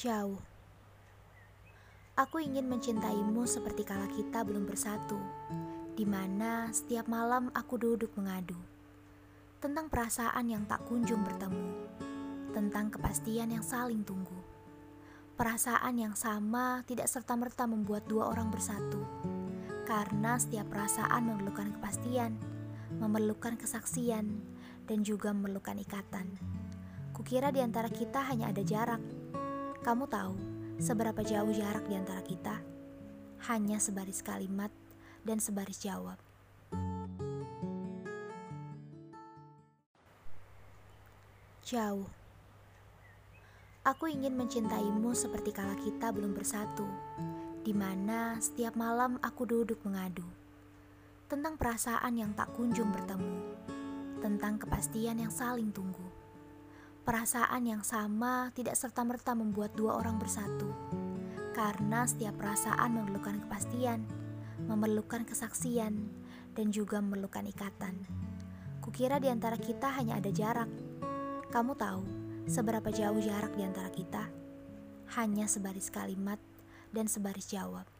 Jauh. Aku ingin mencintaimu seperti kala kita belum bersatu, di mana setiap malam aku duduk mengadu tentang perasaan yang tak kunjung bertemu, tentang kepastian yang saling tunggu. Perasaan yang sama tidak serta-merta membuat dua orang bersatu, karena setiap perasaan memerlukan kepastian, memerlukan kesaksian, dan juga memerlukan ikatan. Kukira di antara kita hanya ada jarak. Kamu tahu seberapa jauh jarak di antara kita? Hanya sebaris kalimat dan sebaris jawab. Jauh. Aku ingin mencintaimu seperti kala kita belum bersatu, di mana setiap malam aku duduk mengadu tentang perasaan yang tak kunjung bertemu, tentang kepastian yang saling tunggu. Perasaan yang sama tidak serta-merta membuat dua orang bersatu, karena setiap perasaan memerlukan kepastian, memerlukan kesaksian, dan juga memerlukan ikatan. Kukira di antara kita hanya ada jarak. Kamu tahu seberapa jauh jarak di antara kita? Hanya sebaris kalimat dan sebaris jawab.